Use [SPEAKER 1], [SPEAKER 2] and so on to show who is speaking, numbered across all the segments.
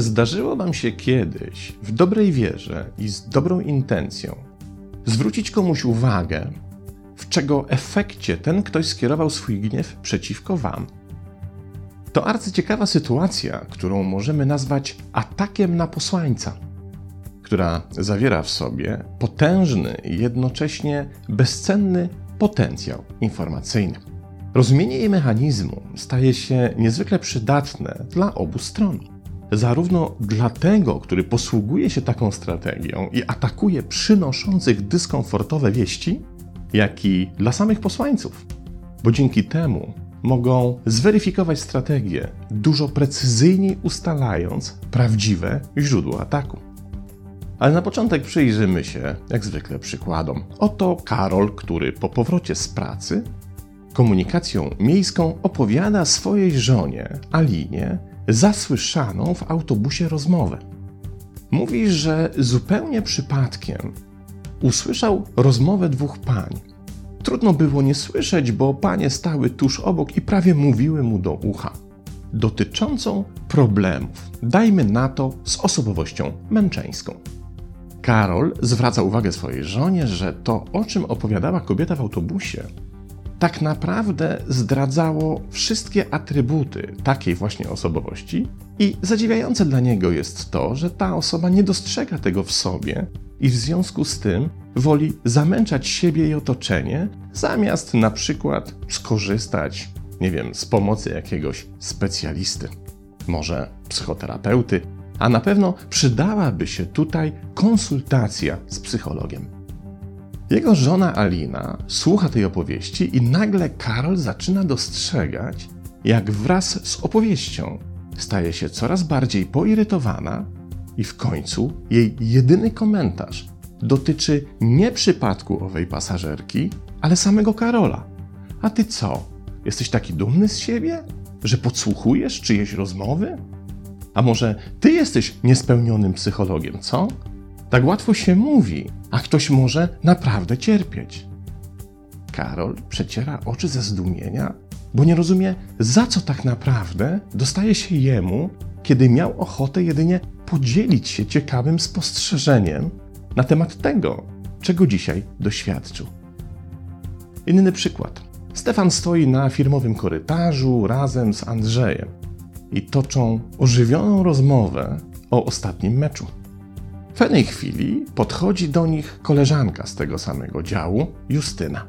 [SPEAKER 1] Czy zdarzyło Wam się kiedyś w dobrej wierze i z dobrą intencją zwrócić komuś uwagę, w czego efekcie ten ktoś skierował swój gniew przeciwko Wam? To arcyciekawa sytuacja, którą możemy nazwać atakiem na posłańca, która zawiera w sobie potężny i jednocześnie bezcenny potencjał informacyjny. Rozumienie jej mechanizmu staje się niezwykle przydatne dla obu stron. Zarówno dla tego, który posługuje się taką strategią i atakuje przynoszących dyskomfortowe wieści, jak i dla samych posłańców, bo dzięki temu mogą zweryfikować strategię, dużo precyzyjniej ustalając prawdziwe źródło ataku. Ale na początek przyjrzymy się, jak zwykle, przykładom. Oto Karol, który po powrocie z pracy komunikacją miejską opowiada swojej żonie, Alinie, zasłyszaną w autobusie rozmowę. Mówi, że zupełnie przypadkiem usłyszał rozmowę dwóch pań. Trudno było nie słyszeć, bo panie stały tuż obok i prawie mówiły mu do ucha. Dotyczącą problemów, dajmy na to, z osobowością męczeńską. Karol zwraca uwagę swojej żonie, że to, o czym opowiadała kobieta w autobusie, tak naprawdę zdradzało wszystkie atrybuty takiej właśnie osobowości, i zadziwiające dla niego jest to, że ta osoba nie dostrzega tego w sobie i w związku z tym woli zamęczać siebie i otoczenie, zamiast na przykład skorzystać, nie wiem, z pomocy jakiegoś specjalisty, może psychoterapeuty, a na pewno przydałaby się tutaj konsultacja z psychologiem. Jego żona Alina słucha tej opowieści i nagle Karol zaczyna dostrzegać, jak wraz z opowieścią staje się coraz bardziej poirytowana i w końcu jej jedyny komentarz dotyczy nie przypadku owej pasażerki, ale samego Karola. A ty co? Jesteś taki dumny z siebie, że podsłuchujesz czyjeś rozmowy? A może ty jesteś niespełnionym psychologiem, co? Tak łatwo się mówi, a ktoś może naprawdę cierpieć. Karol przeciera oczy ze zdumienia, bo nie rozumie, za co tak naprawdę dostaje się jemu, kiedy miał ochotę jedynie podzielić się ciekawym spostrzeżeniem na temat tego, czego dzisiaj doświadczył. Inny przykład. Stefan stoi na firmowym korytarzu razem z Andrzejem i toczą ożywioną rozmowę o ostatnim meczu. W pewnej chwili podchodzi do nich koleżanka z tego samego działu, Justyna.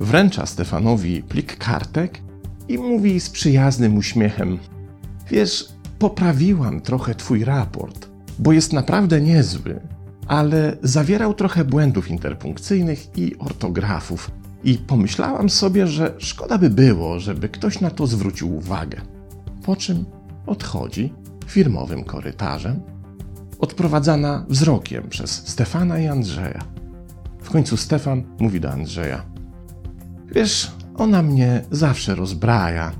[SPEAKER 1] Wręcza Stefanowi plik kartek i mówi z przyjaznym uśmiechem: Wiesz, poprawiłam trochę twój raport, bo jest naprawdę niezły, ale zawierał trochę błędów interpunkcyjnych i ortografów. I pomyślałam sobie, że szkoda by było, żeby ktoś na to zwrócił uwagę. Po czym odchodzi firmowym korytarzem odprowadzana wzrokiem przez Stefana i Andrzeja. W końcu Stefan mówi do Andrzeja: Wiesz, ona mnie zawsze rozbraja,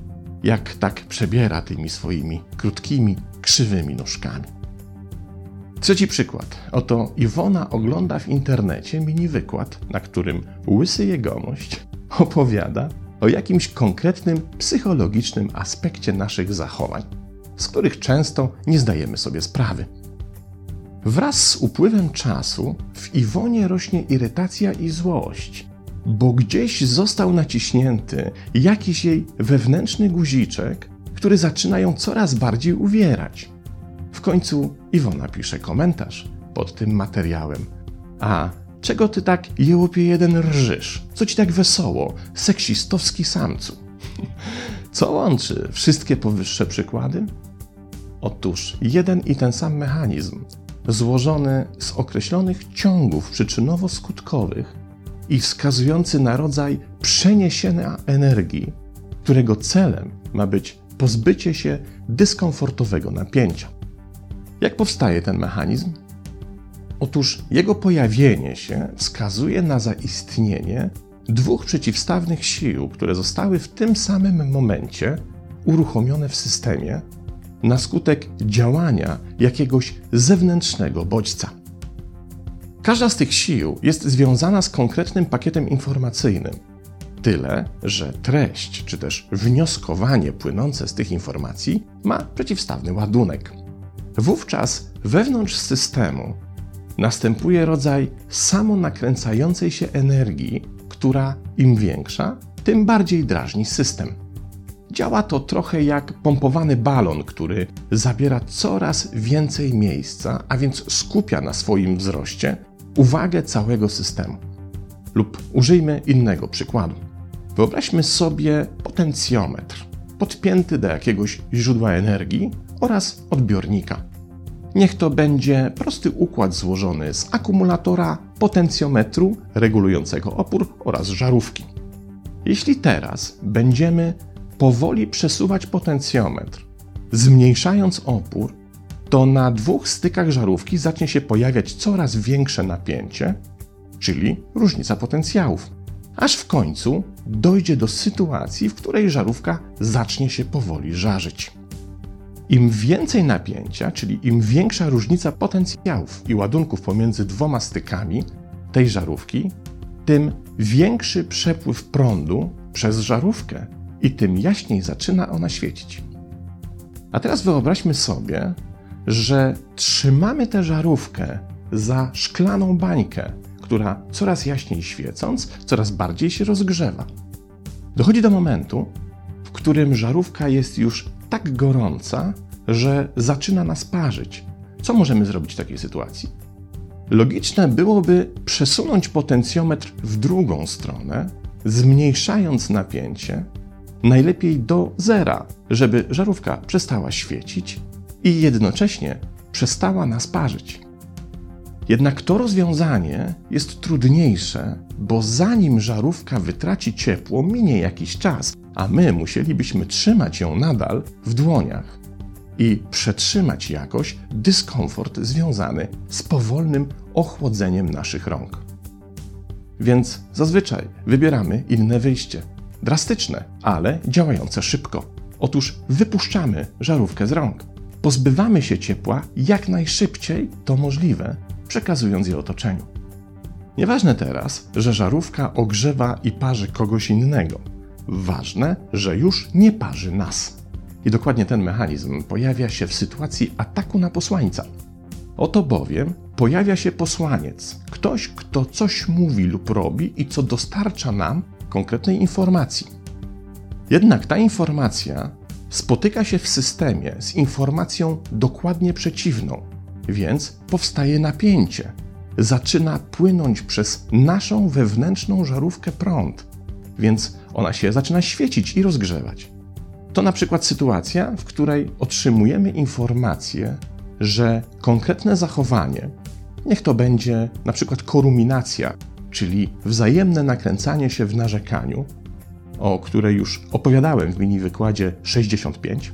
[SPEAKER 1] jak tak przebiera tymi swoimi krótkimi, krzywymi nóżkami. Trzeci przykład. Oto Iwona ogląda w internecie mini wykład, na którym łysy jegomość opowiada o jakimś konkretnym psychologicznym aspekcie naszych zachowań, z których często nie zdajemy sobie sprawy. Wraz z upływem czasu w Iwonie rośnie irytacja i złość, bo gdzieś został naciśnięty jakiś jej wewnętrzny guziczek, który zaczyna ją coraz bardziej uwierać. W końcu Iwona pisze komentarz pod tym materiałem. A czego ty tak jełopie jeden rżysz? Co ci tak wesoło, seksistowski samcu? Co łączy wszystkie powyższe przykłady? Otóż jeden i ten sam mechanizm złożony z określonych ciągów przyczynowo-skutkowych i wskazujący na rodzaj przeniesienia energii, którego celem ma być pozbycie się dyskomfortowego napięcia. Jak powstaje ten mechanizm? Otóż jego pojawienie się wskazuje na zaistnienie dwóch przeciwstawnych sił, które zostały w tym samym momencie uruchomione w systemie na skutek działania jakiegoś zewnętrznego bodźca. Każda z tych sił jest związana z konkretnym pakietem informacyjnym. Tyle, że treść czy też wnioskowanie płynące z tych informacji ma przeciwstawny ładunek. wówczas wewnątrz systemu następuje rodzaj samonakręcającej się energii, która im większa, tym bardziej drażni system. Działa to trochę jak pompowany balon, który zabiera coraz więcej miejsca, a więc skupia na swoim wzroście uwagę całego systemu. Lub użyjmy innego przykładu. Wyobraźmy sobie potencjometr podpięty do jakiegoś źródła energii oraz odbiornika. Niech to będzie prosty układ złożony z akumulatora, potencjometru regulującego opór oraz żarówki. Jeśli teraz będziemy powoli przesuwać potencjometr, zmniejszając opór, to na dwóch stykach żarówki zacznie się pojawiać coraz większe napięcie, czyli różnica potencjałów, aż w końcu dojdzie do sytuacji, w której żarówka zacznie się powoli żarzyć. Im więcej napięcia, czyli im większa różnica potencjałów i ładunków pomiędzy dwoma stykami tej żarówki, tym większy przepływ prądu przez żarówkę i tym jaśniej zaczyna ona świecić. A teraz wyobraźmy sobie, że trzymamy tę żarówkę za szklaną bańkę, która coraz jaśniej świecąc, coraz bardziej się rozgrzewa. Dochodzi do momentu, w którym żarówka jest już tak gorąca, że zaczyna nas parzyć. Co możemy zrobić w takiej sytuacji? Logiczne byłoby przesunąć potencjometr w drugą stronę, zmniejszając napięcie, najlepiej do zera, żeby żarówka przestała świecić i jednocześnie przestała nas parzyć. Jednak to rozwiązanie jest trudniejsze, bo zanim żarówka wytraci ciepło, minie jakiś czas, a my musielibyśmy trzymać ją nadal w dłoniach i przetrzymać jakoś dyskomfort związany z powolnym ochłodzeniem naszych rąk. Więc zazwyczaj wybieramy inne wyjście. Drastyczne, ale działające szybko. Otóż wypuszczamy żarówkę z rąk. Pozbywamy się ciepła jak najszybciej to możliwe, przekazując je otoczeniu. Nieważne teraz, że żarówka ogrzewa i parzy kogoś innego. Ważne, że już nie parzy nas. I dokładnie ten mechanizm pojawia się w sytuacji ataku na posłańca. Oto bowiem pojawia się posłaniec, ktoś, kto coś mówi lub robi i co dostarcza nam konkretnej informacji. Jednak ta informacja spotyka się w systemie z informacją dokładnie przeciwną, więc powstaje napięcie. Zaczyna płynąć przez naszą wewnętrzną żarówkę prąd, więc ona się zaczyna świecić i rozgrzewać. To na przykład sytuacja, w której otrzymujemy informację, że konkretne zachowanie, niech to będzie na przykład koruminacja, czyli wzajemne nakręcanie się w narzekaniu, o której już opowiadałem w mini wykładzie 65,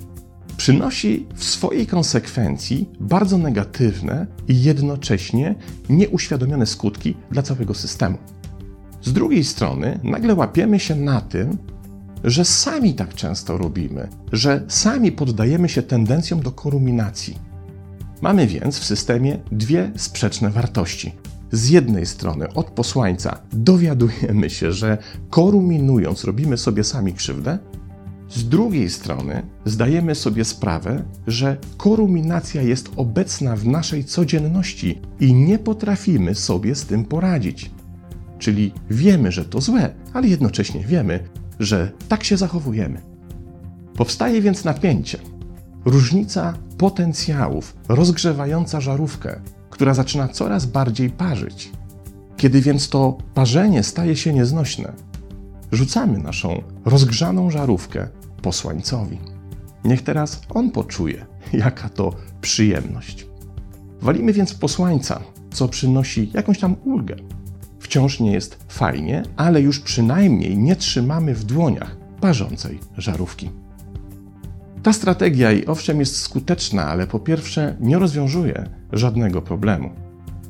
[SPEAKER 1] przynosi w swojej konsekwencji bardzo negatywne i jednocześnie nieuświadomione skutki dla całego systemu. Z drugiej strony, nagle łapiemy się na tym, że sami tak często robimy, że sami poddajemy się tendencjom do koruminacji. Mamy więc w systemie dwie sprzeczne wartości. Z jednej strony od posłańca dowiadujemy się, że koruminując robimy sobie sami krzywdę, z drugiej strony zdajemy sobie sprawę, że koruminacja jest obecna w naszej codzienności i nie potrafimy sobie z tym poradzić. Czyli wiemy, że to złe, ale jednocześnie wiemy, że tak się zachowujemy. Powstaje więc napięcie, różnica potencjałów rozgrzewająca żarówkę, która zaczyna coraz bardziej parzyć. Kiedy więc to parzenie staje się nieznośne, rzucamy naszą rozgrzaną żarówkę posłańcowi. Niech teraz on poczuje, jaka to przyjemność. Walimy więc posłańca, co przynosi jakąś tam ulgę. Wciąż nie jest fajnie, ale już przynajmniej nie trzymamy w dłoniach parzącej żarówki. Ta strategia i owszem jest skuteczna, ale po pierwsze nie rozwiązuje żadnego problemu,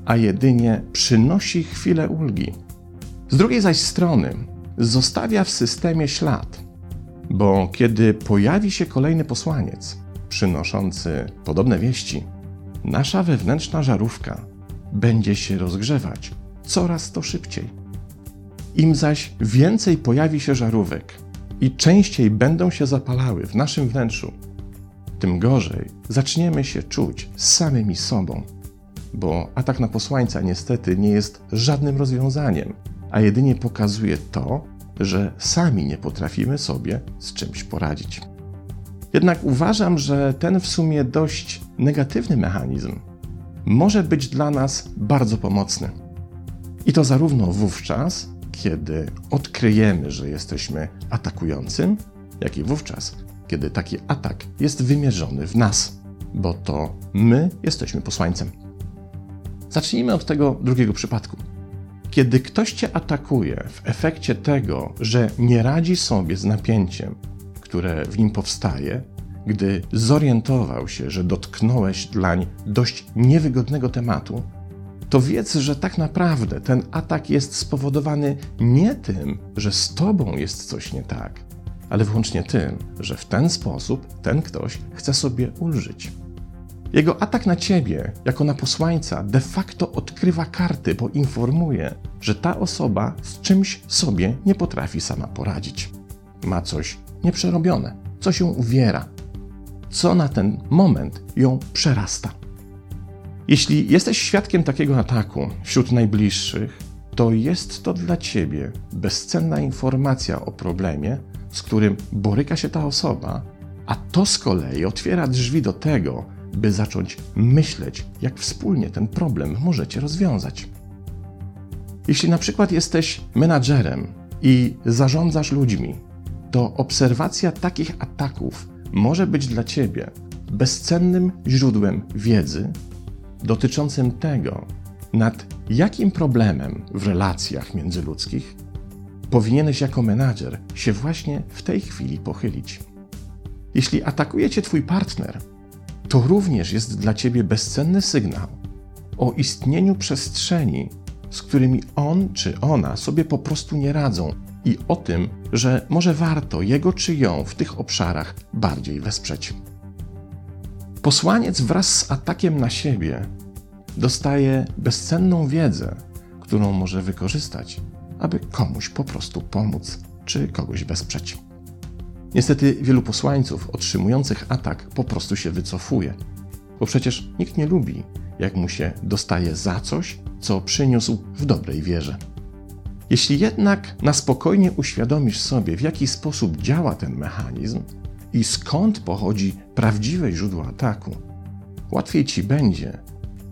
[SPEAKER 1] a jedynie przynosi chwilę ulgi. Z drugiej zaś strony zostawia w systemie ślad, bo kiedy pojawi się kolejny posłaniec przynoszący podobne wieści, nasza wewnętrzna żarówka będzie się rozgrzewać coraz to szybciej. Im zaś więcej pojawi się żarówek i częściej będą się zapalały w naszym wnętrzu, tym gorzej zaczniemy się czuć samymi sobą. Bo atak na posłańca niestety nie jest żadnym rozwiązaniem, a jedynie pokazuje to, że sami nie potrafimy sobie z czymś poradzić. Jednak uważam, że ten w sumie dość negatywny mechanizm może być dla nas bardzo pomocny. I to zarówno wówczas, kiedy odkryjemy, że jesteśmy atakującym, jak i wówczas, kiedy taki atak jest wymierzony w nas, bo to my jesteśmy posłańcem. Zacznijmy od tego drugiego przypadku. Kiedy ktoś cię atakuje w efekcie tego, że nie radzi sobie z napięciem, które w nim powstaje, gdy zorientował się, że dotknąłeś dlań dość niewygodnego tematu, to wiedz, że tak naprawdę ten atak jest spowodowany nie tym, że z tobą jest coś nie tak, ale wyłącznie tym, że w ten sposób ten ktoś chce sobie ulżyć. Jego atak na ciebie, jako na posłańca, de facto odkrywa karty, bo informuje, że ta osoba z czymś sobie nie potrafi sama poradzić. Ma coś nieprzerobione, coś ją uwiera, co na ten moment ją przerasta. Jeśli jesteś świadkiem takiego ataku wśród najbliższych, to jest to dla ciebie bezcenna informacja o problemie, z którym boryka się ta osoba, a to z kolei otwiera drzwi do tego, by zacząć myśleć, jak wspólnie ten problem możecie rozwiązać. Jeśli na przykład jesteś menadżerem i zarządzasz ludźmi, to obserwacja takich ataków może być dla ciebie bezcennym źródłem wiedzy dotyczącym tego, nad jakim problemem w relacjach międzyludzkich powinieneś jako menadżer się właśnie w tej chwili pochylić. Jeśli atakuje cię twój partner, to również jest dla ciebie bezcenny sygnał o istnieniu przestrzeni, z którymi on czy ona sobie po prostu nie radzą i o tym, że może warto jego czy ją w tych obszarach bardziej wesprzeć. Posłaniec wraz z atakiem na siebie dostaje bezcenną wiedzę, którą może wykorzystać, aby komuś po prostu pomóc czy kogoś wesprzeć. Niestety wielu posłańców otrzymujących atak po prostu się wycofuje, bo przecież nikt nie lubi, jak mu się dostaje za coś, co przyniósł w dobrej wierze. Jeśli jednak na spokojnie uświadomisz sobie, w jaki sposób działa ten mechanizm i skąd pochodzi prawdziwe źródło ataku, łatwiej ci będzie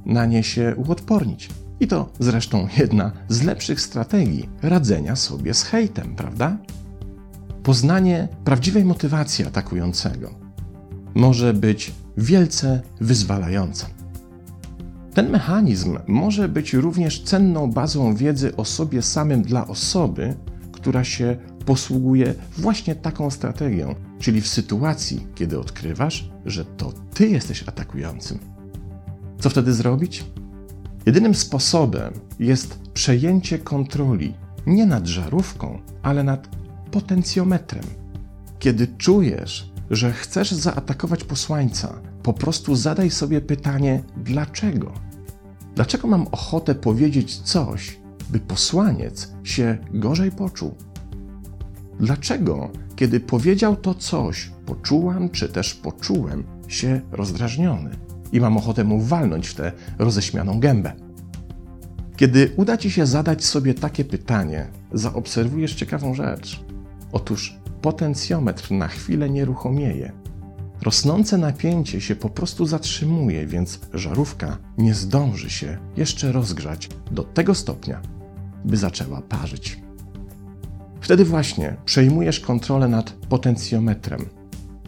[SPEAKER 1] na nie się uodpornić. I to zresztą jedna z lepszych strategii radzenia sobie z hejtem, prawda? Poznanie prawdziwej motywacji atakującego może być wielce wyzwalające. Ten mechanizm może być również cenną bazą wiedzy o sobie samym dla osoby, która się posługuje właśnie taką strategią, czyli w sytuacji, kiedy odkrywasz, że to ty jesteś atakującym. Co wtedy zrobić? Jedynym sposobem jest przejęcie kontroli nie nad żarówką, ale nad potencjometrem. Kiedy czujesz, że chcesz zaatakować posłańca, po prostu zadaj sobie pytanie: dlaczego? Dlaczego mam ochotę powiedzieć coś, by posłaniec się gorzej poczuł? Dlaczego, kiedy powiedział to coś, poczułam czy też poczułem się rozdrażniony i mam ochotę mu walnąć w tę roześmianą gębę? Kiedy uda ci się zadać sobie takie pytanie, zaobserwujesz ciekawą rzecz. Otóż potencjometr na chwilę nieruchomieje. Rosnące napięcie się po prostu zatrzymuje, więc żarówka nie zdąży się jeszcze rozgrzać do tego stopnia, by zaczęła parzyć. Wtedy właśnie przejmujesz kontrolę nad potencjometrem,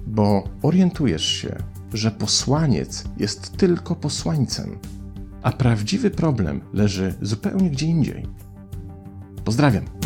[SPEAKER 1] bo orientujesz się, że posłaniec jest tylko posłańcem, a prawdziwy problem leży zupełnie gdzie indziej. Pozdrawiam.